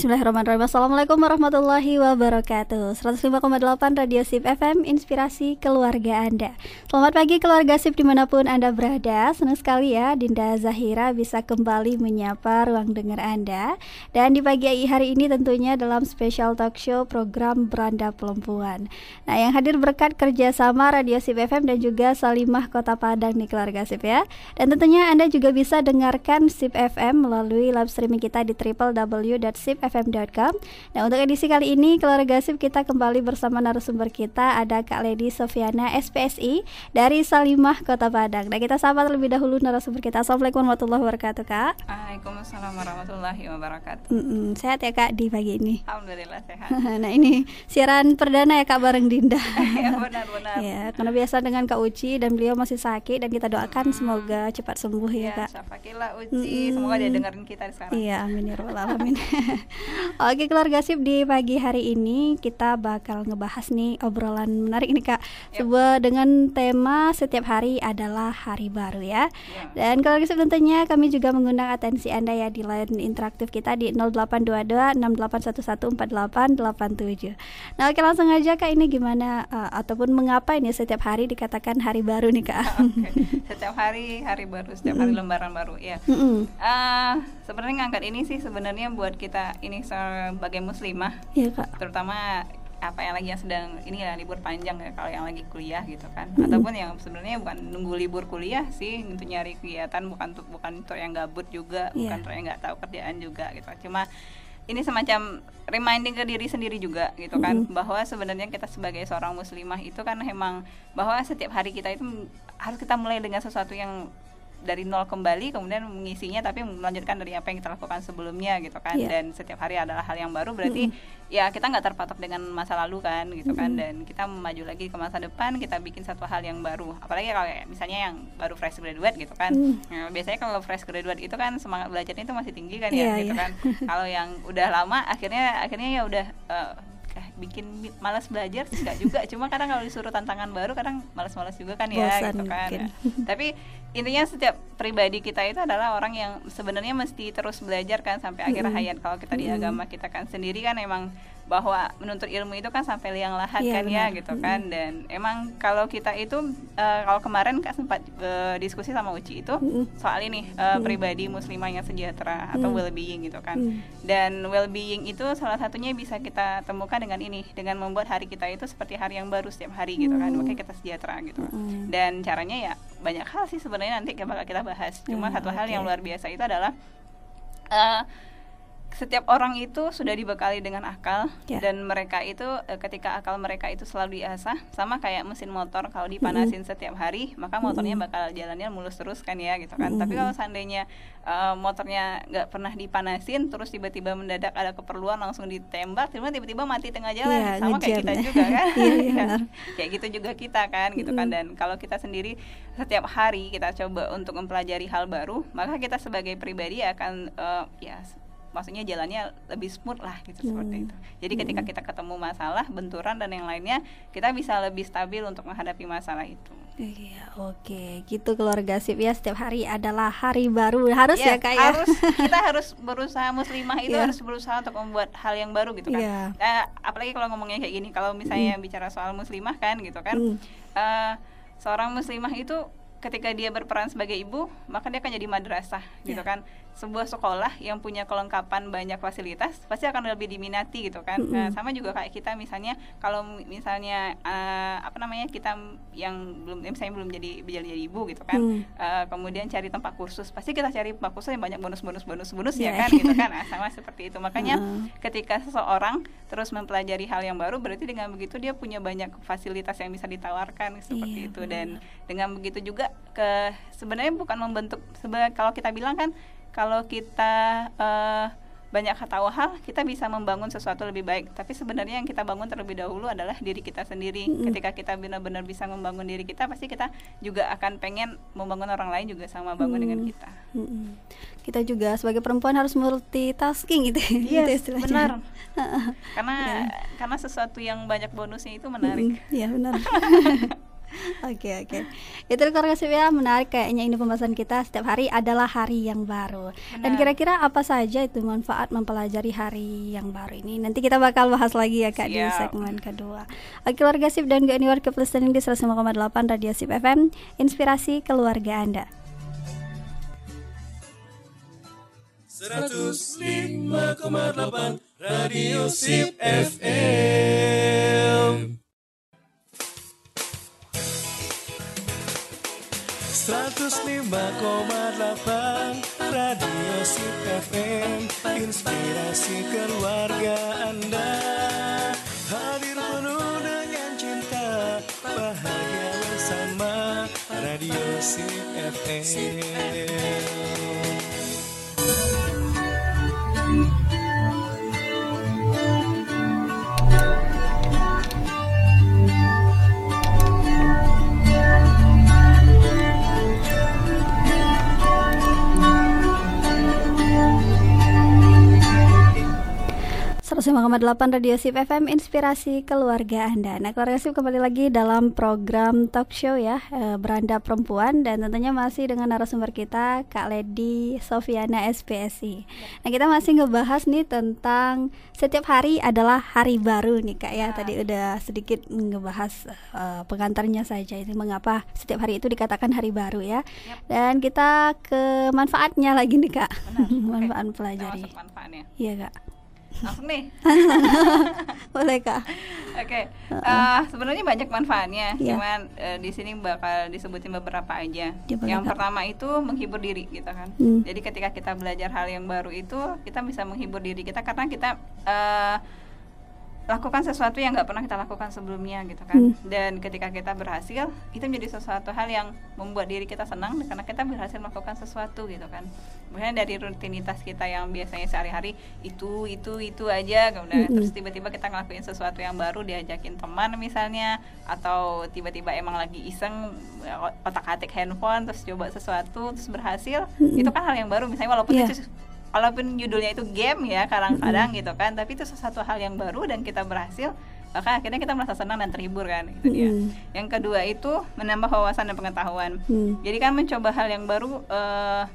Bismillahirrahmanirrahim. Assalamualaikum warahmatullahi wabarakatuh. 105,8 Radio SIP FM Inspirasi keluarga Anda. Selamat pagi keluarga SIP di mana pun Anda berada. Senang sekali ya Dinda Zahira bisa kembali menyapa ruang dengar Anda. Dan di pagi hari ini tentunya dalam special talk show program Beranda Perempuan. Nah yang hadir berkat kerjasama Radio SIP FM dan juga Salimah Kota Padang nih keluarga SIP ya. Dan tentunya Anda juga bisa dengarkan SIP FM melalui live streaming kita di www.sip fm.com. Nah, untuk edisi kali ini keluarga Sip kita kembali bersama narasumber kita ada Kak Lady Sofiana SPSI dari Salimah Kota Padang. Nah, kita sapa terlebih dahulu narasumber kita. Assalamualaikum warahmatullahi wabarakatuh, Kak. Waalaikumsalam warahmatullahi wabarakatuh. Mm -mm, sehat ya, Kak, di pagi ini. Alhamdulillah sehat. nah, ini siaran perdana ya, Kak, bareng Dinda. ya, benar-benar. ya, karena biasa dengan Kak Uci dan beliau masih sakit dan kita doakan hmm. semoga cepat sembuh ya, ya Kak. Syafakilah Uci, hmm. semoga dia dengerin kita sekarang. Iya, amin ya rabbal alamin. Oke keluarga sip di pagi hari ini kita bakal ngebahas nih obrolan menarik nih kak. Yep. Sebuah dengan tema setiap hari adalah hari baru ya. Yep. Dan keluarga sip tentunya kami juga mengundang atensi anda ya di line interaktif kita di 0822 68114887. Nah oke langsung aja kak ini gimana uh, ataupun mengapa ini setiap hari dikatakan hari baru nih kak? okay. Setiap hari hari baru, setiap hari lembaran baru ya. Mm -hmm. uh, sebenarnya ngangkat ini sih sebenarnya buat kita ini sebagai muslimah ya, Kak. terutama apa yang lagi yang sedang ini ya libur panjang ya kalau yang lagi kuliah gitu kan hmm. ataupun yang sebenarnya bukan nunggu libur kuliah sih untuk nyari kegiatan bukan untuk bukan untuk yang gabut juga yeah. bukan untuk yang nggak tahu kerjaan juga gitu cuma ini semacam reminding ke diri sendiri juga gitu kan mm. bahwa sebenarnya kita sebagai seorang muslimah itu kan memang bahwa setiap hari kita itu harus kita mulai dengan sesuatu yang dari nol kembali kemudian mengisinya tapi melanjutkan dari apa yang kita lakukan sebelumnya gitu kan yeah. dan setiap hari adalah hal yang baru berarti mm -hmm. ya kita nggak terpatok dengan masa lalu kan gitu mm -hmm. kan dan kita maju lagi ke masa depan kita bikin satu hal yang baru apalagi kalau misalnya yang baru fresh graduate gitu kan mm. nah, biasanya kalau fresh graduate itu kan semangat belajarnya itu masih tinggi kan yeah, ya gitu yeah. kan kalau yang udah lama akhirnya akhirnya ya udah uh, bikin malas belajar enggak juga cuma kadang kalau disuruh tantangan baru kadang malas-malas juga kan ya Bosan gitu kan ya. tapi intinya setiap pribadi kita itu adalah orang yang sebenarnya mesti terus belajar kan sampai akhir hayat. Kalau kita di agama kita kan sendiri kan emang bahwa menuntut ilmu itu kan sampai liang lahat yeah, kan ya, benar. ya gitu kan mm -hmm. dan emang kalau kita itu uh, kalau kemarin kan sempat uh, diskusi sama Uci itu mm -hmm. soal ini uh, mm -hmm. pribadi muslimah yang sejahtera atau mm -hmm. well being gitu kan mm -hmm. dan well being itu salah satunya bisa kita temukan dengan ini dengan membuat hari kita itu seperti hari yang baru setiap hari gitu kan makanya kita sejahtera gitu mm -hmm. dan caranya ya banyak hal sih sebenarnya nanti bakal kita bahas cuma mm, satu okay. hal yang luar biasa itu adalah uh, setiap orang itu sudah dibekali dengan akal yeah. dan mereka itu e, ketika akal mereka itu selalu diasah sama kayak mesin motor kalau dipanasin mm -hmm. setiap hari maka motornya mm -hmm. bakal jalannya mulus terus kan ya gitu kan mm -hmm. tapi kalau seandainya uh, motornya nggak pernah dipanasin terus tiba-tiba mendadak ada keperluan langsung ditembak tiba-tiba mati tengah jalan yeah, sama kayak kita juga kan yeah, yeah, kayak gitu juga kita kan gitu mm -hmm. kan dan kalau kita sendiri setiap hari kita coba untuk mempelajari hal baru maka kita sebagai pribadi akan uh, ya maksudnya jalannya lebih smooth lah gitu hmm. seperti itu. Jadi hmm. ketika kita ketemu masalah, benturan dan yang lainnya, kita bisa lebih stabil untuk menghadapi masalah itu. Iya, oke. Okay. Gitu keluarga sip ya. Setiap hari adalah hari baru. Harus ya, ya Kak ya. Harus kita harus berusaha muslimah itu yeah. harus berusaha untuk membuat hal yang baru gitu kan. Yeah. Nah, apalagi kalau ngomongnya kayak gini, kalau misalnya mm. bicara soal muslimah kan gitu kan. Mm. Uh, seorang muslimah itu ketika dia berperan sebagai ibu maka dia akan jadi madrasah yeah. gitu kan sebuah sekolah yang punya kelengkapan banyak fasilitas pasti akan lebih diminati gitu kan mm -hmm. nah sama juga kayak kita misalnya kalau misalnya uh, apa namanya kita yang belum misalnya belum jadi jadi, jadi ibu gitu kan mm. uh, kemudian cari tempat kursus pasti kita cari tempat kursus yang banyak bonus bonus bonus bonus yeah. ya kan gitu kan nah, sama seperti itu makanya mm. ketika seseorang terus mempelajari hal yang baru berarti dengan begitu dia punya banyak fasilitas yang bisa ditawarkan seperti yeah, itu dan dengan begitu juga ke sebenarnya bukan membentuk sebenarnya kalau kita bilang kan kalau kita uh, banyak tahu hal kita bisa membangun sesuatu lebih baik tapi sebenarnya yang kita bangun terlebih dahulu adalah diri kita sendiri mm-hmm. ketika kita benar-benar bisa membangun diri kita pasti kita juga akan pengen membangun orang lain juga sama bangun mm-hmm. dengan kita mm-hmm. kita juga sebagai perempuan harus multitasking gitu yes, gitu benar karena yeah. karena sesuatu yang banyak bonusnya itu menarik iya mm-hmm. benar Oke oke. Itu keluarga sip ya menarik kayaknya ini pembahasan kita setiap hari adalah hari yang baru. Benar. Dan kira-kira apa saja itu manfaat mempelajari hari yang baru ini? Nanti kita bakal bahas lagi ya Kak Siap. di segmen kedua. Oke keluarga sip dan gak anywhere ke listening di 105,8 Radio Sip FM, inspirasi keluarga Anda. 105,8 Radio Sip FM 105,8 Radio Sip FM Inspirasi keluarga Anda. Hadir penuh dengan cinta Bahagia bersama Radio Sip FM delapan Radio Sip FM Inspirasi Keluarga Anda Nah Keluarga Sip kembali lagi dalam program talk show ya e, Beranda Perempuan Dan tentunya masih dengan narasumber kita Kak Lady Sofiana SPSI Nah kita masih ngebahas nih tentang Setiap hari adalah hari baru nih Kak ya, ya. Tadi udah sedikit ngebahas uh, pengantarnya saja Ini mengapa setiap hari itu dikatakan hari baru ya yep. Dan kita ke manfaatnya lagi nih Kak Benar. Manfaat okay. pelajari Iya Kak langsung nih boleh kak oke okay. uh, uh, sebenarnya banyak manfaatnya yeah. cuman uh, di sini bakal disebutin beberapa aja ya, yang kak. pertama itu menghibur diri gitu kan hmm. jadi ketika kita belajar hal yang baru itu kita bisa menghibur diri kita karena kita uh, lakukan sesuatu yang nggak pernah kita lakukan sebelumnya gitu kan hmm. dan ketika kita berhasil itu menjadi sesuatu hal yang membuat diri kita senang karena kita berhasil melakukan sesuatu gitu kan kemudian dari rutinitas kita yang biasanya sehari-hari itu itu itu aja kemudian hmm. terus tiba-tiba kita ngelakuin sesuatu yang baru diajakin teman misalnya atau tiba-tiba emang lagi iseng otak-atik handphone terus coba sesuatu terus berhasil hmm. itu kan hal yang baru misalnya walaupun yeah. itu walaupun judulnya itu game ya kadang-kadang gitu kan tapi itu sesuatu hal yang baru dan kita berhasil maka akhirnya kita merasa senang dan terhibur kan gitu mm. dia yang kedua itu menambah wawasan dan pengetahuan mm. jadi kan mencoba hal yang baru uh,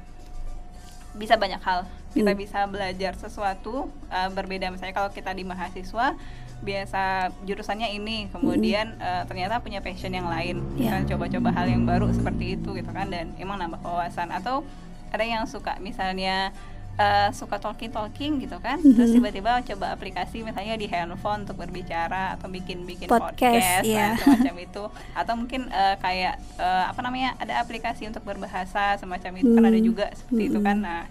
bisa banyak hal kita mm. bisa belajar sesuatu uh, berbeda misalnya kalau kita di mahasiswa biasa jurusannya ini kemudian mm. uh, ternyata punya passion yang lain yeah. kita coba-coba hal yang baru seperti itu gitu kan dan emang nambah wawasan atau ada yang suka misalnya uh, suka talking talking gitu kan mm-hmm. terus tiba-tiba coba aplikasi misalnya di handphone untuk berbicara atau bikin bikin podcast, podcast yeah. semacam itu atau mungkin uh, kayak uh, apa namanya ada aplikasi untuk berbahasa semacam itu mm-hmm. kan ada juga seperti mm-hmm. itu kan nah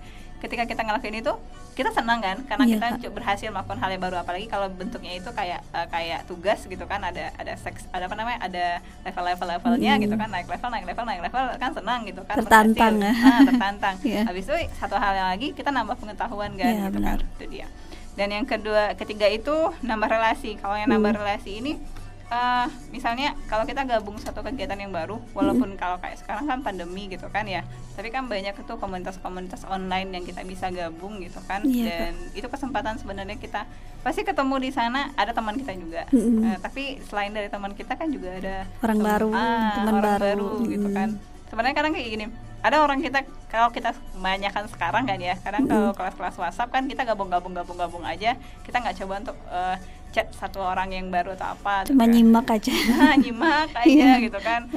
ketika kita ngelakuin itu kita senang kan karena yeah, kita berhasil melakukan hal yang baru apalagi kalau bentuknya itu kayak uh, kayak tugas gitu kan ada ada seks ada apa namanya ada level-level levelnya mm. gitu kan naik level naik level naik level kan senang gitu kan tertantang ya ah, tertantang yeah. habis itu satu hal yang lagi kita nambah pengetahuan kan yeah, gitu benar. kan itu dia dan yang kedua ketiga itu nambah relasi kalau yang nambah mm. relasi ini uh, misalnya kalau kita gabung satu kegiatan yang baru walaupun hmm. kalau kayak sekarang kan pandemi gitu kan ya tapi kan banyak itu komunitas-komunitas online yang kita bisa gabung gitu kan yeah, dan itu kesempatan sebenarnya kita pasti ketemu di sana ada teman kita juga hmm. uh, tapi selain dari teman kita kan juga ada orang tem baru ah, teman orang baru, baru hmm. gitu kan sebenarnya kadang kayak gini ada orang kita kalau kita kebanyakan sekarang kan ya kadang kalau kelas-kelas WhatsApp kan kita gabung-gabung gabung-gabung aja kita nggak coba untuk uh, chat satu orang yang baru atau apa cuma kan. nyimak aja. Nah, nyimak aja iya. gitu kan.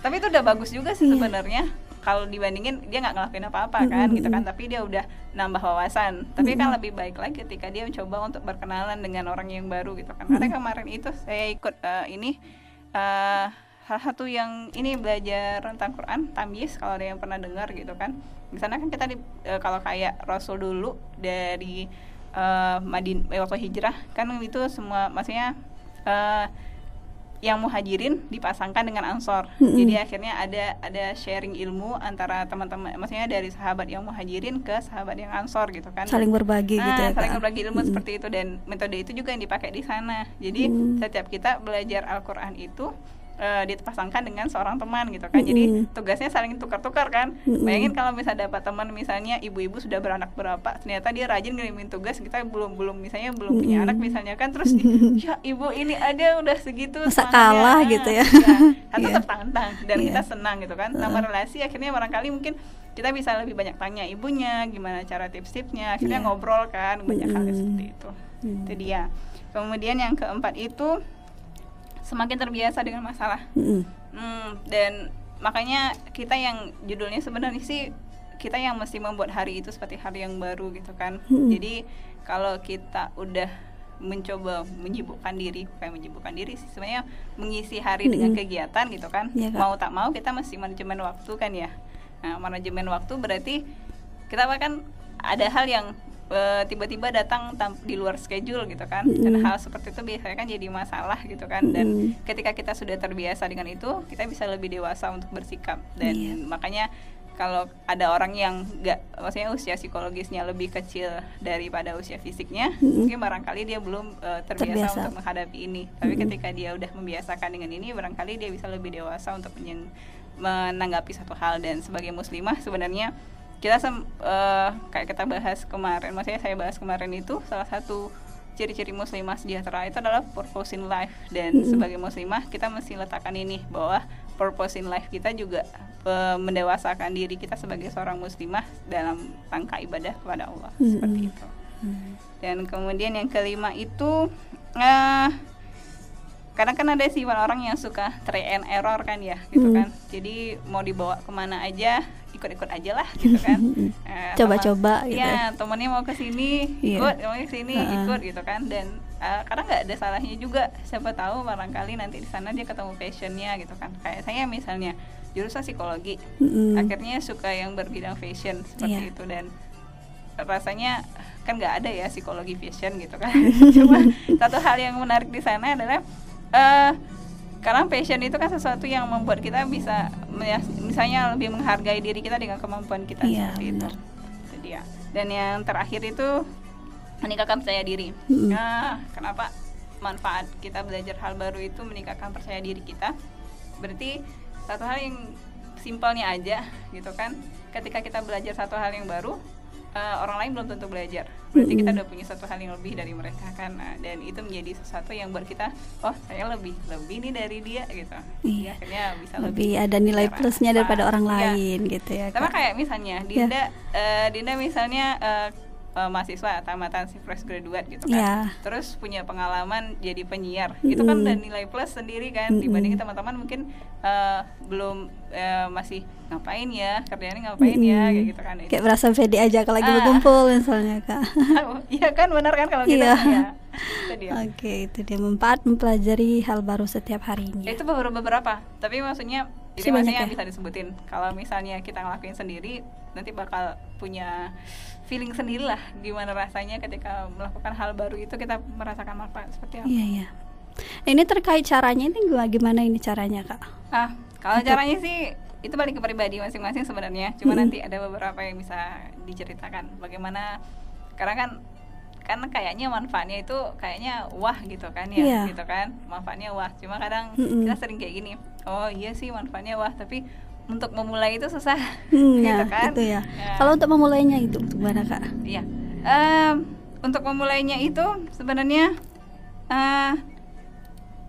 Tapi itu udah bagus juga sih iya. sebenarnya. Kalau dibandingin dia nggak ngelakuin apa-apa kan gitu kan. Tapi dia udah nambah wawasan. Tapi kan lebih baik lagi ketika dia mencoba untuk berkenalan dengan orang yang baru gitu kan. Karena kemarin itu saya ikut uh, ini uh, salah satu yang ini belajar tentang Quran tamyiz kalau ada yang pernah dengar gitu kan. Di sana kan kita di, uh, kalau kayak Rasul dulu dari uh, Madin eh, waktu hijrah kan itu semua maksudnya uh, yang muhajirin dipasangkan dengan ansor mm-hmm. jadi akhirnya ada ada sharing ilmu antara teman-teman maksudnya dari sahabat yang muhajirin ke sahabat yang ansor gitu kan saling berbagi nah, gitu ya saling berbagi ilmu mm-hmm. seperti itu dan metode itu juga yang dipakai di sana jadi mm-hmm. setiap kita belajar Al-Quran itu uh, dipasangkan dengan seorang teman gitu kan. Jadi Mm-mm. tugasnya saling tukar-tukar kan. Mm-mm. Bayangin kalau misalnya dapat teman misalnya ibu-ibu sudah beranak berapa, ternyata dia rajin ngirimin tugas, kita belum belum misalnya belum punya Mm-mm. anak misalnya kan terus ya ibu ini ada udah segitu Masa semangatnya." kalah Ah, gitu ya. iya. Satu Iya. tertantang dan Iya. kita senang gitu kan. Nama relasi akhirnya barangkali mungkin kita bisa lebih banyak tanya ibunya gimana cara tips-tipsnya akhirnya Iya. ngobrol kan banyak hal Mm-mm. seperti itu Mm. itu dia kemudian yang keempat itu semakin terbiasa dengan masalah Mm-mm. Hmm, dan makanya kita yang judulnya sebenarnya sih kita yang mesti membuat hari itu seperti hari yang baru gitu kan Mm-mm. jadi kalau kita udah mencoba menyibukkan diri bukan menyibukkan diri sih sebenarnya mengisi hari dengan Mm-mm. kegiatan gitu kan Kak. mau tak mau kita mesti manajemen waktu kan ya nah manajemen waktu berarti kita bahkan ada hal yang tiba-tiba datang di luar schedule gitu kan dan Mm-mm. hal seperti itu biasanya kan jadi masalah gitu kan dan ketika kita sudah terbiasa dengan itu kita bisa lebih dewasa untuk bersikap dan Iya. makanya kalau ada orang yang nggak maksudnya usia psikologisnya lebih kecil daripada usia fisiknya Mm-mm. mungkin barangkali dia belum eh, terbiasa, Terbiasa. untuk menghadapi ini tapi Mm-mm. ketika dia udah membiasakan dengan ini barangkali dia bisa lebih dewasa untuk menanggapi satu hal dan sebagai muslimah sebenarnya kita sem- eh, kayak kita bahas kemarin maksudnya saya bahas kemarin itu salah satu ciri-ciri muslimah sejahtera itu adalah purpose in life dan Mm-mm. sebagai muslimah kita mesti letakkan ini bahwa purpose in life kita juga eh, mendewasakan diri kita sebagai seorang muslimah dalam rangka ibadah kepada Allah Mm-mm. seperti itu Mm. dan kemudian yang kelima itu eh kadang kan ada sih orang yang suka try and error kan ya gitu Hmm. kan jadi mau dibawa ke mana aja ikut-ikut aja lah gitu kan Eh, Coba-coba teman- gitu. ya temennya mau ke sini Iya. ikut mau ke sini Ha-ha. ikut gitu kan dan eh, kadang nggak ada salahnya juga siapa tahu barangkali nanti di sana dia ketemu passionnya gitu kan kayak saya misalnya jurusan psikologi Mm-mm. akhirnya suka yang berbidang fashion seperti Iya. itu dan rasanya kan nggak ada ya psikologi fashion gitu kan cuma satu hal yang menarik di sana adalah eh karena fashion itu kan sesuatu yang membuat kita bisa ya, misalnya lebih menghargai diri kita dengan kemampuan kita Iya, seperti benar. itu itu dia. Dan yang terakhir itu meningkatkan percaya diri. Mm-mm. nah kenapa manfaat kita belajar hal baru itu meningkatkan percaya diri kita? Berarti satu hal yang simpelnya aja gitu kan. Ketika kita belajar satu hal yang baru eh, orang lain belum tentu belajar. Berarti kita udah punya satu hal yang lebih dari mereka kan. Nah, dan itu menjadi sesuatu yang buat kita oh saya lebih lebih nih dari dia gitu. Iya. akhirnya bisa lebih ada nilai plusnya daripada orang Iya. lain gitu ya sama kayak misalnya Dinda eh, Dinda misalnya eh, eh, mahasiswa tamatan si fresh graduate gitu kan. Iya. terus punya pengalaman jadi penyiar. Itu kan udah nilai plus sendiri kan Mm-mm. dibanding teman-teman mungkin eh, belum eh, masih ngapain ya kerjanya ngapain ya Mm-mm. kayak gitu kan. Kayak berasa pede aja kalau lagi Ah. berkumpul misalnya kak. Iya kan benar kan kalau kita Iya. ya itu dia. Oke itu dia. Manfaat mempelajari hal baru setiap harinya. Ya, itu baru beberapa. Tapi maksudnya Ini banyak maksudnya ya? yang bisa disebutin kalau misalnya kita ngelakuin sendiri nanti bakal punya feeling sendiri lah gimana rasanya ketika melakukan hal baru itu kita merasakan manfaat seperti apa iya iya Nah, ini terkait caranya ini gua- gimana ini caranya kak ah kalau Untuk- caranya sih itu balik ke pribadi masing-masing sebenarnya cuma Mm-mm. nanti ada beberapa yang bisa diceritakan bagaimana karena kan kan kayaknya manfaatnya itu kayaknya wah gitu kan ya Iya. gitu kan manfaatnya wah cuma kadang Mm-mm. kita sering kayak gini oh iya sih manfaatnya wah tapi untuk memulai itu susah Hmm, gitu ya, kan itu ya. Ya. Kalau untuk memulainya itu gimana kak? Iya. Em, untuk memulainya itu sebenarnya eh,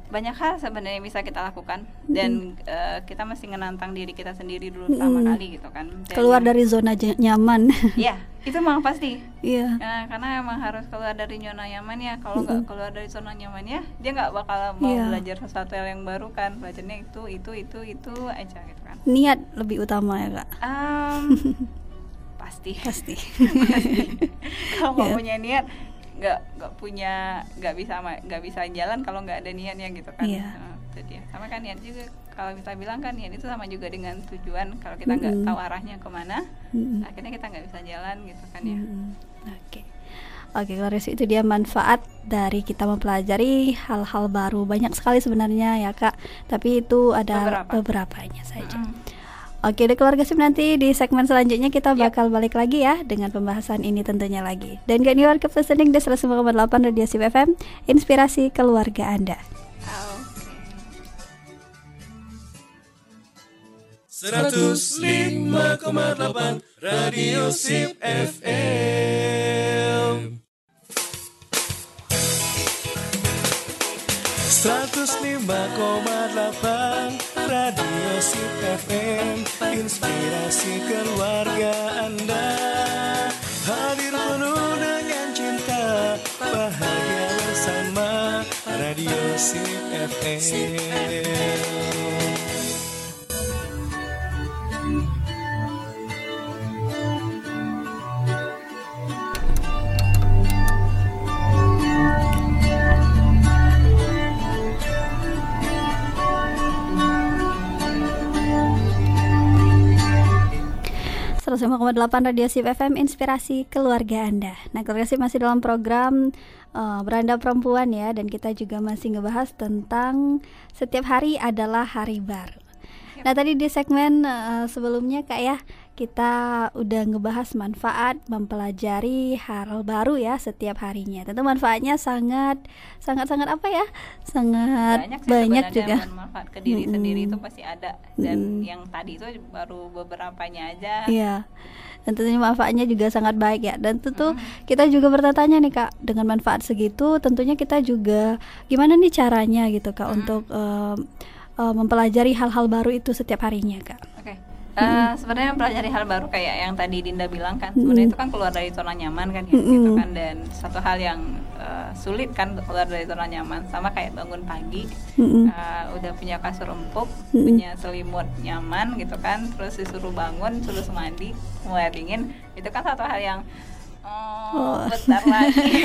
banyak hal sebenarnya yang bisa kita lakukan dan eh, kita mesti menantang diri kita sendiri dulu pertama Mm-mm. kali gitu kan. Dan Keluar dari zona nyaman. Iya, itu memang pasti. Iya. Ya, karena emang harus keluar dari zona nyaman ya. Kalau nggak Mm-mm. keluar dari zona nyamannya, dia nggak bakal mau Iya. belajar sesuatu yang baru kan. Belajarnya itu, itu, itu, itu aja gitu kan. Niat lebih utama ya kak. Em, pasti. Pasti. kalau mau Ya. punya niat nggak nggak punya nggak bisa nggak bisa jalan kalau nggak ada niatnya gitu kan Iya. Nah, itu dia sama kan niat juga kalau kita bilang kan niat itu sama juga dengan tujuan kalau kita nggak Mm-mm. tahu arahnya ke mana Mm-mm. akhirnya kita nggak bisa jalan gitu kan ya Mm-mm. Oke. Oke, Clarice itu dia manfaat dari kita mempelajari hal-hal baru. Banyak sekali sebenarnya ya, Kak. Tapi itu ada Beberapa. beberapanya saja. Mm-mm. Oke, deh keluarga sip nanti di segmen selanjutnya kita bakal balik lagi ya dengan pembahasan ini tentunya lagi. Dan gak niwar ke listening di 105,8 Radio Sip FM, inspirasi keluarga Anda. Oke. 105,8 Radio Sip FM 105,8 Radio Sip FM Inspirasi keluarga Anda. Hadir penuh dengan cinta Bahagia bersama Radio Sip FM delapan Radio Sip FM Inspirasi Keluarga Anda. Nah, keluarga Sip masih dalam program uh, Beranda Perempuan ya dan kita juga masih ngebahas tentang setiap hari adalah hari baru. Nah, tadi di segmen uh, sebelumnya Kak ya, kita udah ngebahas manfaat mempelajari hal baru ya setiap harinya. Tentu manfaatnya sangat sangat sangat apa ya? Sangat banyak, banyak juga. Manfaat ke diri hmm. sendiri itu pasti ada dan hmm. yang tadi itu baru beberapanya aja. Iya. Dan tentunya manfaatnya juga sangat baik ya. Dan tentu hmm. kita juga bertanya nih Kak, dengan manfaat segitu tentunya kita juga gimana nih caranya gitu Kak hmm. untuk uh, mempelajari hal-hal baru itu setiap harinya Kak. Uh, sebenarnya mempelajari hal baru kayak yang tadi Dinda bilang kan sebenarnya itu kan keluar dari zona nyaman kan ya, gitu kan. Dan satu hal yang uh, sulit kan keluar dari zona nyaman sama kayak bangun pagi uh, udah punya kasur empuk punya selimut nyaman gitu kan terus disuruh bangun suruh mandi mulai dingin itu kan satu hal yang Oh, oh. bentar lagi.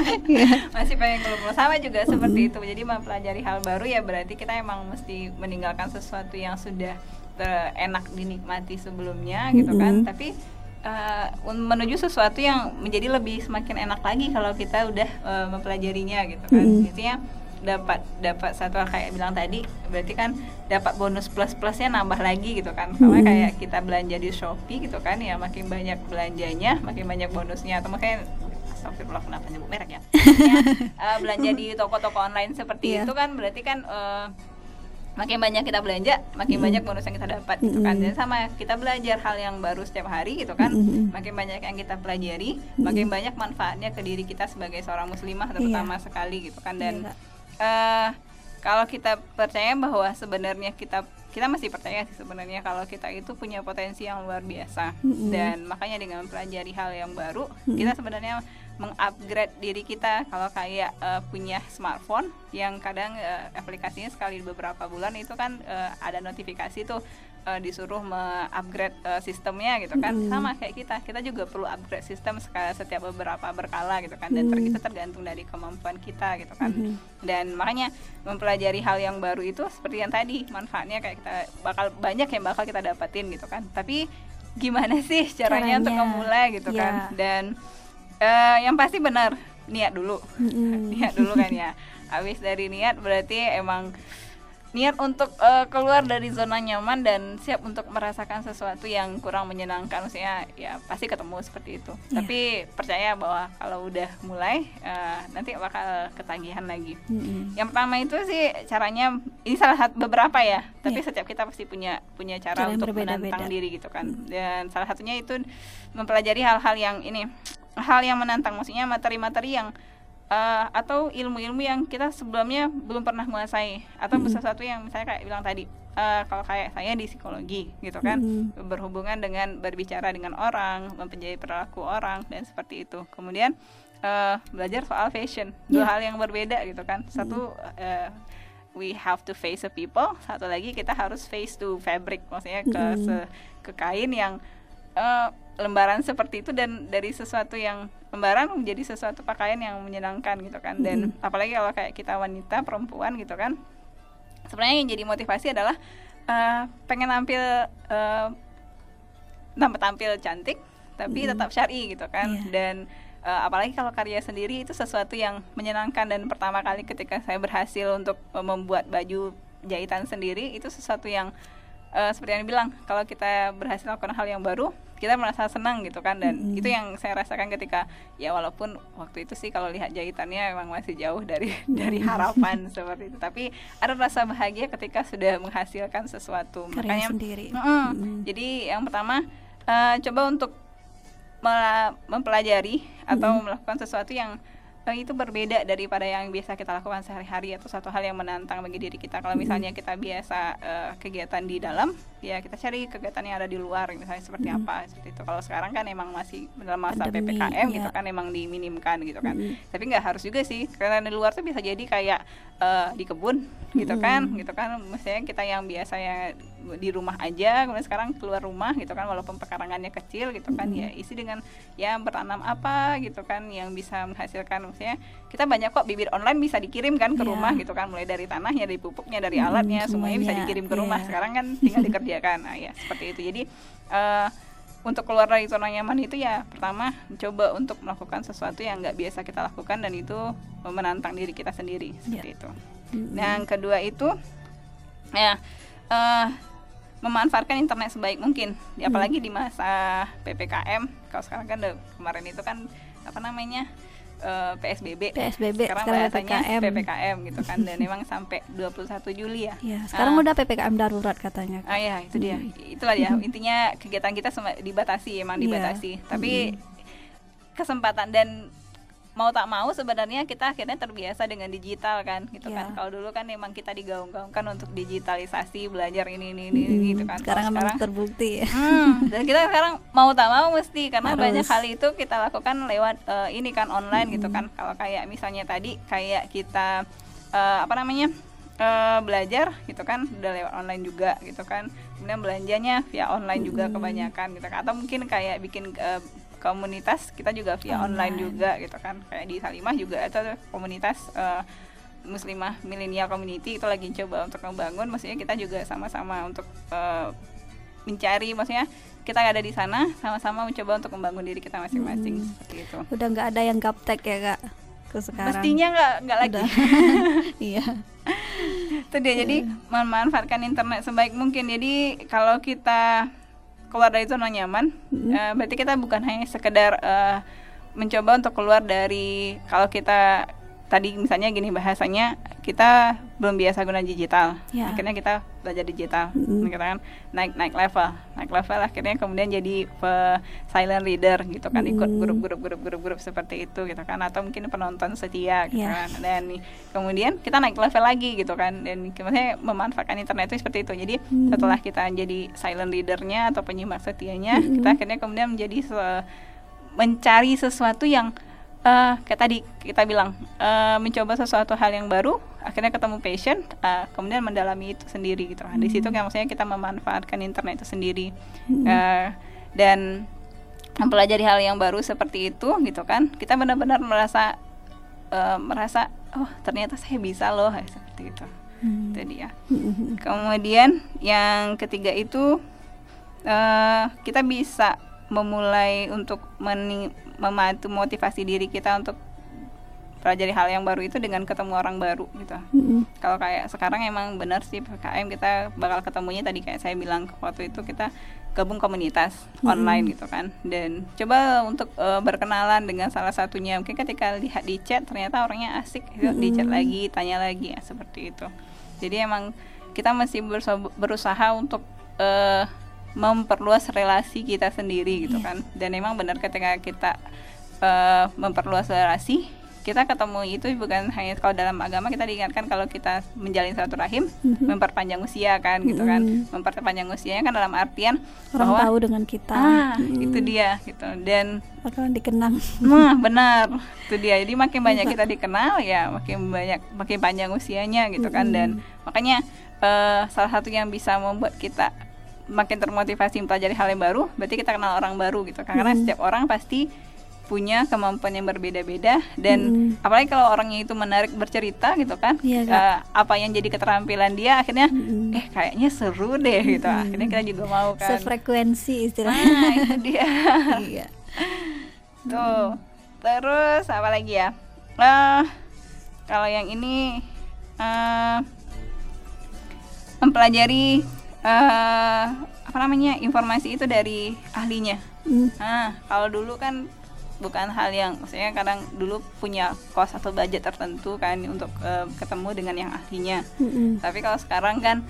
Yeah. masih pengen keluar sama juga seperti itu. Jadi mempelajari hal baru ya berarti kita emang mesti meninggalkan sesuatu yang sudah enak dinikmati sebelumnya gitu kan. Tapi uh, menuju sesuatu yang menjadi lebih semakin enak lagi kalau kita udah uh, mempelajarinya gitu kan. Mm -hmm. dapat dapat satu kayak bilang tadi berarti kan dapat bonus plus plusnya nambah lagi gitu kan. Sama kayak kita belanja di shopee gitu kan ya makin banyak belanjanya makin banyak bonusnya. Atau makanya Astagfirullah kenapa nyebut merek ya, ya uh, belanja di toko-toko online seperti yeah. itu kan berarti kan uh, makin banyak kita belanja makin mm. banyak bonus yang kita dapat mm. gitu kan dan sama kita belajar hal yang baru setiap hari gitu kan mm. makin banyak yang kita pelajari mm. makin banyak manfaatnya ke diri kita sebagai seorang muslimah terutama yeah. sekali gitu kan dan yeah. Iya, uh, kalau kita percaya bahwa sebenarnya kita kita masih percaya sih sebenarnya kalau kita itu punya potensi yang luar biasa mm-hmm. dan makanya dengan mempelajari hal yang baru mm-hmm. kita sebenarnya mengupgrade diri kita kalau kayak uh, punya smartphone yang kadang uh, aplikasinya sekali beberapa bulan itu kan uh, ada notifikasi tuh uh, disuruh mengupgrade uh, sistemnya gitu kan mm. sama kayak kita kita juga perlu upgrade sistem setiap beberapa berkala gitu kan dan mm. kita tergantung dari kemampuan kita gitu kan mm. dan makanya mempelajari hal yang baru itu seperti yang tadi manfaatnya kayak kita bakal banyak yang bakal kita dapatin gitu kan tapi gimana sih caranya, caranya. untuk memulai gitu yeah. kan dan uh, yang pasti benar niat dulu mm-hmm. niat dulu kan ya habis dari niat berarti emang niat untuk uh, keluar dari zona nyaman dan siap untuk merasakan sesuatu yang kurang menyenangkan maksudnya ya pasti ketemu seperti itu yeah. tapi percaya bahwa kalau udah mulai uh, nanti bakal ketagihan lagi mm-hmm. yang pertama itu sih caranya ini salah satu beberapa ya tapi yeah. setiap kita pasti punya punya cara, cara untuk menantang diri gitu kan mm. dan salah satunya itu mempelajari hal-hal yang ini hal yang menantang maksudnya materi-materi yang uh, atau ilmu-ilmu yang kita sebelumnya belum pernah menguasai atau mm -hmm. sesuatu yang misalnya kayak bilang tadi uh, kalau kayak saya di psikologi gitu kan mm -hmm. berhubungan dengan berbicara dengan orang mempunyai perilaku orang dan seperti itu kemudian uh, belajar soal fashion dua yeah. hal yang berbeda gitu kan satu uh, we have to face the people satu lagi kita harus face to fabric maksudnya ke mm -hmm. se, ke kain yang uh, lembaran seperti itu dan dari sesuatu yang lembaran menjadi sesuatu pakaian yang menyenangkan gitu kan dan mm-hmm. apalagi kalau kayak kita wanita perempuan gitu kan sebenarnya yang jadi motivasi adalah uh, pengen tampil uh, tampil cantik tapi mm-hmm. tetap syari gitu kan yeah. dan uh, apalagi kalau karya sendiri itu sesuatu yang menyenangkan dan pertama kali ketika saya berhasil untuk uh, membuat baju jahitan sendiri itu sesuatu yang uh, seperti yang dibilang kalau kita berhasil melakukan hal yang baru kita merasa senang gitu kan dan mm-hmm. itu yang saya rasakan ketika ya walaupun waktu itu sih kalau lihat jahitannya memang masih jauh dari dari harapan seperti itu tapi ada rasa bahagia ketika sudah menghasilkan sesuatu Karya makanya sendiri mm, mm-hmm. jadi yang pertama uh, coba untuk mempelajari atau mm-hmm. melakukan sesuatu yang itu berbeda daripada yang biasa kita lakukan sehari-hari atau satu hal yang menantang bagi diri kita. Kalau misalnya kita biasa uh, kegiatan di dalam, ya kita cari kegiatan yang ada di luar, misalnya seperti hmm. apa seperti itu. Kalau sekarang kan emang masih dalam masa Pandemi, ppkm ya. gitu kan, emang diminimkan gitu kan. Hmm. Tapi nggak harus juga sih, karena di luar tuh bisa jadi kayak uh, di kebun gitu hmm. kan, gitu kan. Misalnya kita yang biasa yang di rumah aja, kemudian sekarang keluar rumah gitu kan, walaupun pekarangannya kecil gitu kan, hmm. ya isi dengan ya bertanam apa gitu kan, yang bisa menghasilkan maksudnya kita banyak kok bibit online bisa dikirim kan ke yeah. rumah gitu kan mulai dari tanahnya dari pupuknya dari hmm, alatnya semuanya, semuanya bisa dikirim ke rumah yeah. sekarang kan tinggal dikerjakan nah ya seperti itu jadi uh, untuk keluar dari zona nyaman itu ya pertama mencoba untuk melakukan sesuatu yang nggak biasa kita lakukan dan itu menantang diri kita sendiri seperti yeah. itu. Mm-hmm. Yang kedua itu ya uh, memanfaatkan internet sebaik mungkin, ya, apalagi mm. di masa ppkm. Kalau sekarang kan kemarin itu kan apa namanya uh, eh, PSBB. PSBB sekarang, sekarang PPKM. PPKM gitu kan dan memang sampai 21 Juli ya. ya sekarang uh, udah PPKM darurat katanya. Ah ya, itu dia. Itulah ya intinya kegiatan kita dibatasi emang iya. dibatasi. Yeah. Tapi kesempatan dan mau tak mau sebenarnya kita akhirnya terbiasa dengan digital kan gitu yeah. kan kalau dulu kan memang kita digaung-gaungkan untuk digitalisasi belajar ini ini ini hmm, gitu kan sekarang memang terbukti ya. hmm, dan kita sekarang mau tak mau mesti karena Harus. banyak hal itu kita lakukan lewat uh, ini kan online gitu hmm. gitu kan kalau kayak misalnya tadi kayak kita uh, apa namanya uh, belajar gitu kan udah lewat online juga gitu kan kemudian belanjanya via online juga hmm. kebanyakan gitu kan atau mungkin kayak bikin uh, komunitas kita juga via online, online juga gitu kan. Kayak di Salimah juga ada komunitas uh, muslimah milenial community itu lagi coba untuk membangun maksudnya kita juga sama-sama untuk uh, mencari maksudnya kita ada di sana sama-sama mencoba untuk membangun diri kita masing-masing hmm. seperti itu. Udah nggak ada yang gaptek ya kak ke sekarang? Mestinya nggak nggak lagi. Iya. Itu dia. Jadi iya. memanfaatkan internet sebaik mungkin. Jadi kalau kita keluar dari zona nyaman hmm. uh, berarti kita bukan hanya sekedar uh, mencoba untuk keluar dari kalau kita tadi misalnya gini bahasanya kita belum biasa guna digital yeah. akhirnya kita belajar digital mm-hmm. kita kan naik naik level naik level akhirnya kemudian jadi silent reader gitu kan mm-hmm. ikut grup-grup grup-grup grup seperti itu gitu kan atau mungkin penonton setia gitu yeah. kan dan kemudian kita naik level lagi gitu kan dan maksudnya memanfaatkan internet itu seperti itu jadi mm-hmm. setelah kita jadi silent readernya atau penyimak setianya mm-hmm. kita akhirnya kemudian menjadi se- mencari sesuatu yang uh, kayak tadi kita bilang uh, mencoba sesuatu hal yang baru akhirnya ketemu passion uh, kemudian mendalami itu sendiri gitu hmm. di situ kan maksudnya kita memanfaatkan internet itu sendiri hmm. uh, dan mempelajari hal yang baru seperti itu gitu kan kita benar-benar merasa uh, merasa oh ternyata saya bisa loh seperti itu hmm. itu dia hmm. kemudian yang ketiga itu uh, kita bisa memulai untuk membantu motivasi diri kita untuk pelajari hal yang baru itu dengan ketemu orang baru gitu. Mm-hmm. Kalau kayak sekarang emang benar sih PKM kita bakal ketemunya tadi kayak saya bilang waktu itu kita gabung komunitas mm-hmm. online gitu kan dan coba untuk uh, berkenalan dengan salah satunya mungkin ketika lihat di chat ternyata orangnya asik gitu, mm-hmm. di chat lagi tanya lagi ya seperti itu. Jadi emang kita masih berusaha untuk uh, memperluas relasi kita sendiri gitu yeah. kan dan emang benar ketika kita uh, memperluas relasi kita ketemu itu bukan hanya kalau dalam agama kita diingatkan kalau kita menjalin satu rahim mm-hmm. memperpanjang usia kan gitu kan mm-hmm. memperpanjang usianya kan dalam artian orang bahwa, tahu dengan kita ah mm-hmm. itu dia gitu dan bakalan dikenang nah benar itu dia jadi makin banyak kita dikenal ya makin banyak makin panjang usianya gitu kan mm-hmm. dan makanya uh, salah satu yang bisa membuat kita makin termotivasi mempelajari hal yang baru berarti kita kenal orang baru gitu karena hmm. setiap orang pasti punya kemampuan yang berbeda-beda dan hmm. apalagi kalau orangnya itu menarik bercerita gitu kan ya, uh, apa yang jadi keterampilan dia akhirnya hmm. eh kayaknya seru deh gitu hmm. akhirnya kita juga mau kan sefrekuensi istilahnya nah, itu dia iya. tuh terus apa lagi ya uh, kalau yang ini uh, mempelajari uh, apa namanya informasi itu dari ahlinya Mm. Nah, kalau dulu kan bukan hal yang maksudnya kadang dulu punya kos atau budget tertentu kan untuk uh, ketemu dengan yang ahlinya. Mm-mm. Tapi kalau sekarang kan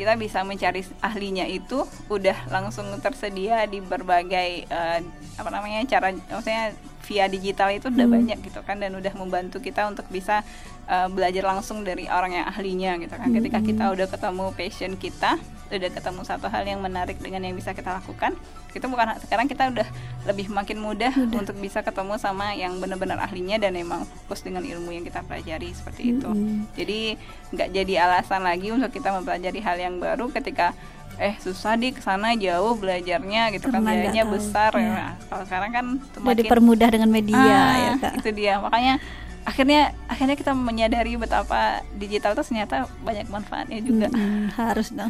kita bisa mencari ahlinya itu udah langsung tersedia di berbagai uh, apa namanya cara maksudnya via digital itu udah Hmm. banyak gitu kan dan udah membantu kita untuk bisa uh, belajar langsung dari orang yang ahlinya gitu kan. Ketika Hmm. kita udah ketemu passion kita, udah ketemu satu hal yang menarik dengan yang bisa kita lakukan, itu bukan sekarang kita udah lebih makin mudah, untuk bisa ketemu sama yang benar-benar ahlinya dan emang fokus dengan ilmu yang kita pelajari seperti itu. Mm-mm. Jadi nggak jadi alasan lagi untuk kita mempelajari hal yang baru ketika eh susah di ke sana jauh belajarnya gitu kan Karena tahu, besar iya. ya. Kalau sekarang kan Udah semakin dipermudah dengan media Ah, ya kak. itu dia makanya akhirnya akhirnya kita menyadari betapa digital itu ternyata banyak manfaatnya juga Mm-mm, harus dong.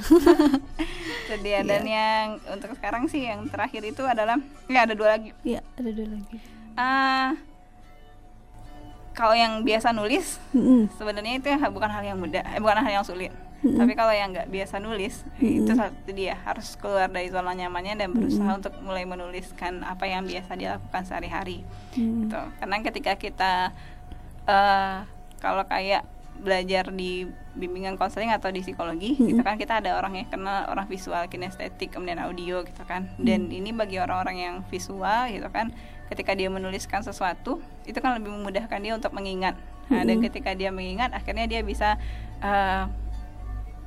itu dia dan Iya. yang untuk sekarang sih yang terakhir itu adalah ya ada dua lagi Iya ada dua lagi. ah kalau yang biasa nulis Mm-mm. sebenarnya itu bukan hal yang mudah eh, bukan hal yang sulit Mm-mm. tapi kalau yang nggak biasa nulis Mm-mm. itu satu dia harus keluar dari zona nyamannya dan berusaha untuk mulai menuliskan apa yang biasa dia lakukan sehari-hari Mm. gitu karena ketika kita eh kalau kayak belajar di bimbingan konseling atau di psikologi Mm-mm. gitu kan kita ada orang yang kenal orang visual kinestetik kemudian audio gitu kan dan ini bagi orang-orang yang visual gitu kan ketika dia menuliskan sesuatu itu kan lebih memudahkan dia untuk mengingat nah, dan Mm-mm. ketika dia mengingat akhirnya dia bisa eh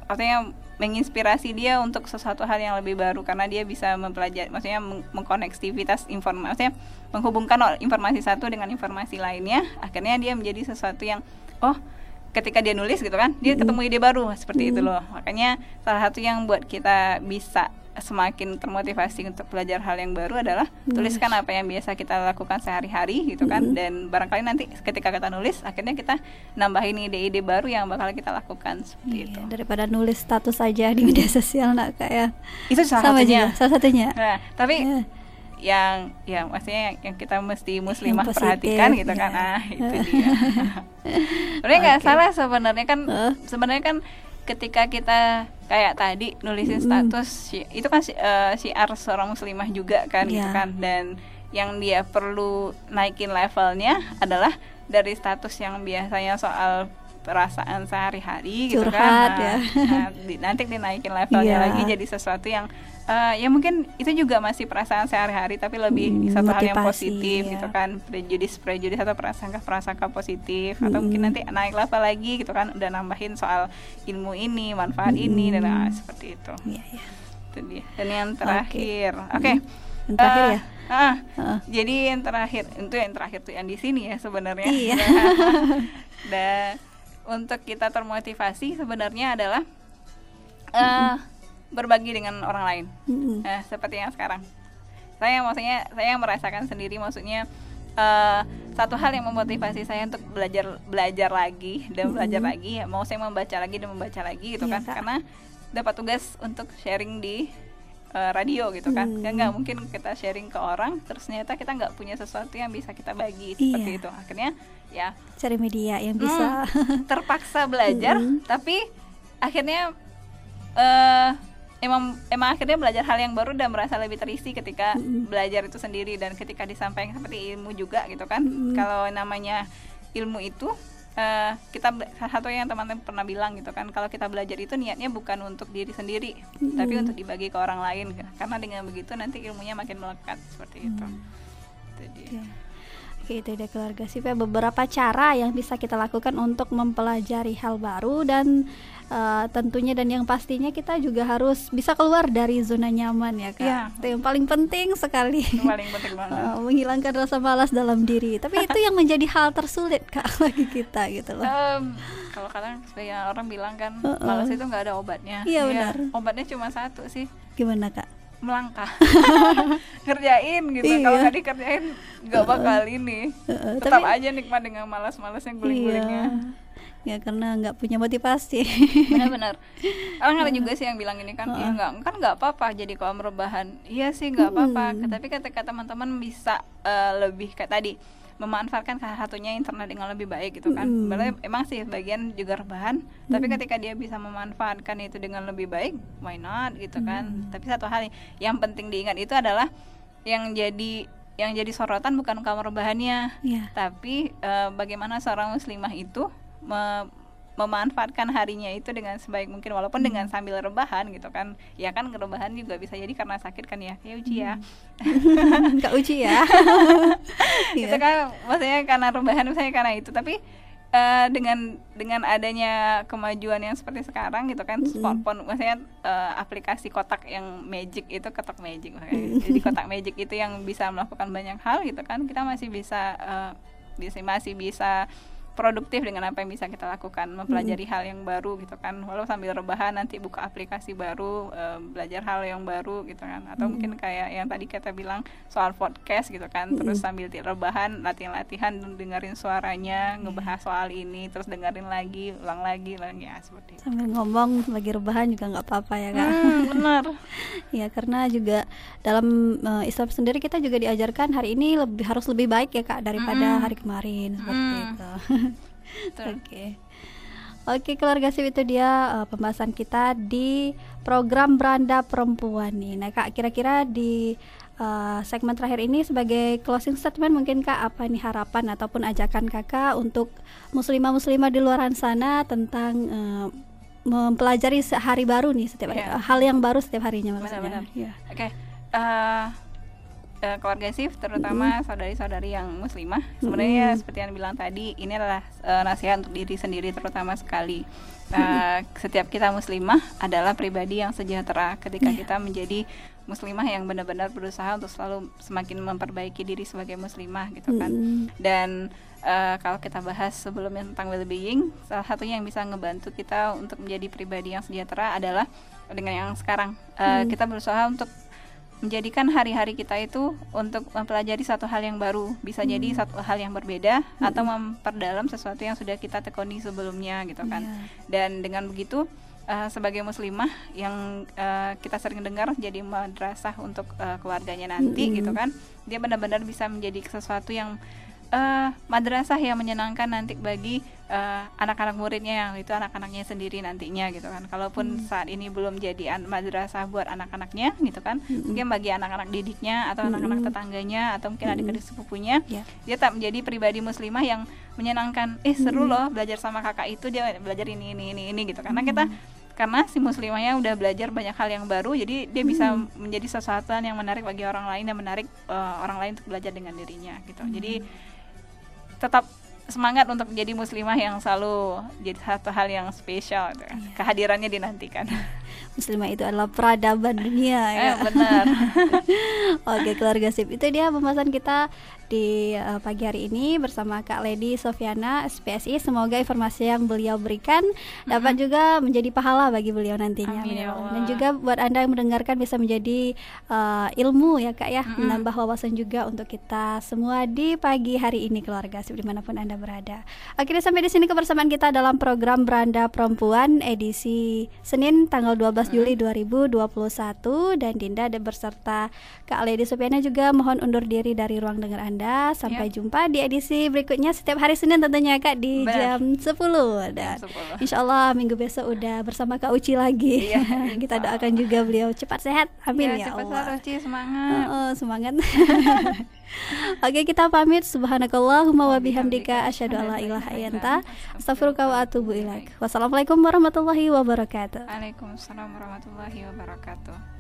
artinya menginspirasi dia untuk sesuatu hal yang lebih baru karena dia bisa mempelajari maksudnya meng- mengkonektivitas informasi maksudnya menghubungkan informasi satu dengan informasi lainnya. Akhirnya dia menjadi sesuatu yang oh ketika dia nulis gitu kan dia ketemu ide baru seperti itu loh. Makanya salah satu yang buat kita bisa semakin termotivasi untuk belajar hal yang baru adalah tuliskan apa yang biasa kita lakukan sehari-hari gitu kan dan barangkali nanti ketika kita nulis akhirnya kita nambahin ide-ide baru yang bakal kita lakukan seperti itu Iya, daripada nulis status saja di media sosial nak kak ya. itu salah Sama satunya juga, salah satunya. Nah, tapi Iya. yang ya maksudnya yang, yang kita mesti muslimah positif, perhatikan gitu kan. ya. Ah, itu dia. Sebenarnya nggak Oke. salah sebenarnya kan Heeh. sebenarnya kan ketika kita kayak tadi nulisin status itu kan si, eh, siar seorang muslimah juga kan gitu Iya. kan dan yang dia perlu naikin levelnya adalah dari status yang biasanya soal perasaan sehari-hari gitu kan ya. nah, di- nanti dinaikin levelnya Iya. lagi jadi sesuatu yang eh, ya mungkin itu juga masih perasaan sehari-hari tapi lebih Hmm, satu hal yang positif ya. gitu kan prejudis prejudis atau prasangka prasangka positif atau mungkin nanti naik level lagi gitu kan udah nambahin soal ilmu ini manfaat ini dan ah, seperti itu Iya, iya. itu dia dan yang terakhir oke Yang terakhir Eh, ya? ah, Heeh. jadi yang terakhir itu yang terakhir tuh yang di sini ya sebenarnya Iya. dan untuk kita termotivasi sebenarnya adalah eh berbagi dengan orang lain. Nah, seperti yang sekarang. Saya maksudnya saya merasakan sendiri maksudnya eh, satu hal yang memotivasi saya untuk belajar belajar lagi dan belajar lagi ya mau saya membaca lagi dan membaca lagi gitu Iya, kan Kak. karena dapat tugas untuk sharing di radio gitu kan Hmm. kan nggak mungkin kita sharing ke orang terus ternyata kita nggak punya sesuatu yang bisa kita bagi seperti Iya. itu akhirnya ya Cari media yang bisa. terpaksa belajar Mm-mm. tapi akhirnya eh emang emang akhirnya belajar hal yang baru dan merasa lebih terisi ketika belajar itu sendiri dan ketika disampaikan seperti ilmu juga gitu kan kalau namanya ilmu itu eh, kita salah satu yang teman-teman pernah bilang gitu kan kalau kita belajar itu niatnya bukan untuk diri sendiri tapi untuk dibagi ke orang lain karena dengan begitu nanti ilmunya makin melekat seperti itu itu dia. Oke. Oke, itu dia keluarga ya beberapa cara yang bisa kita lakukan untuk mempelajari hal baru dan eh, tentunya dan yang pastinya kita juga harus bisa keluar dari zona nyaman ya kak. Iya. Itu yang paling penting sekali. Itu paling penting banget Eh, menghilangkan rasa malas dalam diri. Tapi itu yang menjadi hal tersulit kak bagi kita gitu loh. Em, kalau kadang sebagian orang bilang kan Uh-uh. malas itu nggak ada obatnya. Iya, Ya, benar. Obatnya cuma satu sih, Gimana kak? Melangkah. Kerjain gitu. Kalau Iya. nggak dikerjain nggak bakal ini. Uh-uh, Tetap tapi- aja nikmat dengan malas-malasnya guling-gulingnya. Iya. Ya karena nggak punya motivasi. Benar-benar. Orang ada juga sih yang bilang ini kan, ya nggak kan nggak apa-apa jadi kaum rebahan. Iya sih nggak apa-apa. Tapi ketika teman-teman bisa eh, lebih kayak tadi memanfaatkan salah satunya internet dengan lebih baik gitu kan. Mm. Sebenarnya emang sih bagian juga rebahan, tapi ketika dia bisa memanfaatkan itu dengan lebih baik, why not gitu kan. Tapi satu hal yang penting diingat itu adalah yang jadi yang jadi sorotan bukan kamar rebahannya, yeah. tapi uh, bagaimana seorang muslimah itu me memanfaatkan harinya itu dengan sebaik mungkin walaupun hmm. dengan sambil rebahan gitu kan ya kan rebahan juga bisa jadi karena sakit kan ya ya uji ya hmm. Kak uji ya itu kan maksudnya karena rebahan misalnya karena itu tapi uh, dengan dengan adanya kemajuan yang seperti sekarang gitu kan mm-hmm. smartphone maksudnya uh, aplikasi kotak yang magic itu kotak magic mm-hmm. jadi kotak magic itu yang bisa melakukan banyak hal gitu kan kita masih bisa uh, bisa masih bisa produktif dengan apa yang bisa kita lakukan mempelajari hmm. hal yang baru gitu kan walau sambil rebahan nanti buka aplikasi baru uh, belajar hal yang baru gitu kan atau hmm. mungkin kayak yang tadi kita bilang soal podcast gitu kan hmm. terus sambil rebahan latihan-latihan dengerin suaranya hmm. ngebahas soal ini terus dengerin lagi ulang lagi lagi ya seperti itu. sambil ngomong lagi rebahan juga nggak apa-apa ya kan hmm, benar ya karena juga dalam uh, Islam sendiri kita juga diajarkan hari ini lebih harus lebih baik ya kak daripada hmm. hari kemarin seperti hmm. itu Oke. Okay. Oke keluarga sip itu dia uh, pembahasan kita di program Beranda Perempuan nih. Nah kak kira-kira di uh, segmen terakhir ini sebagai closing statement mungkin kak apa nih harapan ataupun ajakan kakak untuk muslimah-muslimah di luar sana tentang uh, mempelajari hari baru nih setiap yeah. hal yang baru setiap harinya maksudnya. Yeah. Oke. Okay. Uh, uh, keluarga sif terutama mm-hmm. saudari-saudari yang muslimah sebenarnya mm-hmm. seperti yang bilang tadi ini adalah uh, nasihat untuk diri sendiri terutama sekali uh, setiap kita muslimah adalah pribadi yang sejahtera ketika yeah. kita menjadi muslimah yang benar-benar berusaha untuk selalu semakin memperbaiki diri sebagai muslimah gitu kan mm-hmm. dan uh, kalau kita bahas sebelumnya tentang well-being salah satunya yang bisa ngebantu kita untuk menjadi pribadi yang sejahtera adalah dengan yang sekarang uh, mm. kita berusaha untuk menjadikan hari-hari kita itu untuk mempelajari satu hal yang baru bisa hmm. jadi satu hal yang berbeda hmm. atau memperdalam sesuatu yang sudah kita tekuni sebelumnya gitu kan yeah. dan dengan begitu uh, sebagai muslimah yang uh, kita sering dengar jadi madrasah untuk uh, keluarganya nanti hmm. gitu kan dia benar-benar bisa menjadi sesuatu yang uh, madrasah yang menyenangkan nanti bagi uh, anak-anak muridnya yang itu anak-anaknya sendiri nantinya gitu kan. Kalaupun hmm. saat ini belum jadi madrasah buat anak-anaknya gitu kan, hmm. mungkin bagi anak-anak didiknya atau anak-anak hmm. tetangganya atau mungkin hmm. adik-adik sepupunya, yeah. dia tak menjadi pribadi muslimah yang menyenangkan. Eh seru hmm. loh belajar sama kakak itu dia belajar ini ini ini ini gitu. Karena kita karena si muslimahnya udah belajar banyak hal yang baru jadi dia bisa hmm. menjadi sesuatu yang menarik bagi orang lain dan menarik uh, orang lain untuk belajar dengan dirinya gitu hmm. jadi tetap semangat untuk menjadi muslimah yang selalu jadi satu hal yang spesial gitu. Iya. kehadirannya dinantikan muslimah itu adalah peradaban dunia ya eh, benar oke keluarga sip itu dia pembahasan kita di uh, pagi hari ini bersama Kak Lady Sofiana SPSI. Semoga informasi yang beliau berikan dapat juga menjadi pahala bagi beliau nantinya. Amin, ya Dan juga buat Anda yang mendengarkan bisa menjadi uh, ilmu ya Kak ya, menambah wawasan juga untuk kita semua di pagi hari ini keluarga di mana pun Anda berada. Akhirnya sampai di sini kebersamaan kita dalam program Beranda Perempuan edisi Senin tanggal 12 Juli 2021 dan Dinda dan berserta Kak Lady Sofiana juga mohon undur diri dari ruang dengar Anda anda. Sampai yep. jumpa di edisi berikutnya setiap hari Senin tentunya Kak di Benar. jam 10 dan Insya Allah minggu besok udah bersama Kak Uci lagi. Iya, Kita doakan juga beliau cepat sehat. Amin ya, ya cepat Allah. Cepat Uci semangat. Oh, oh, semangat. Oke kita pamit subhanakallahumma wa bihamdika asyhadu alla ilaha illa anta astaghfiruka wa atubu ilaik. Wassalamualaikum warahmatullahi wabarakatuh. Waalaikumsalam warahmatullahi wabarakatuh.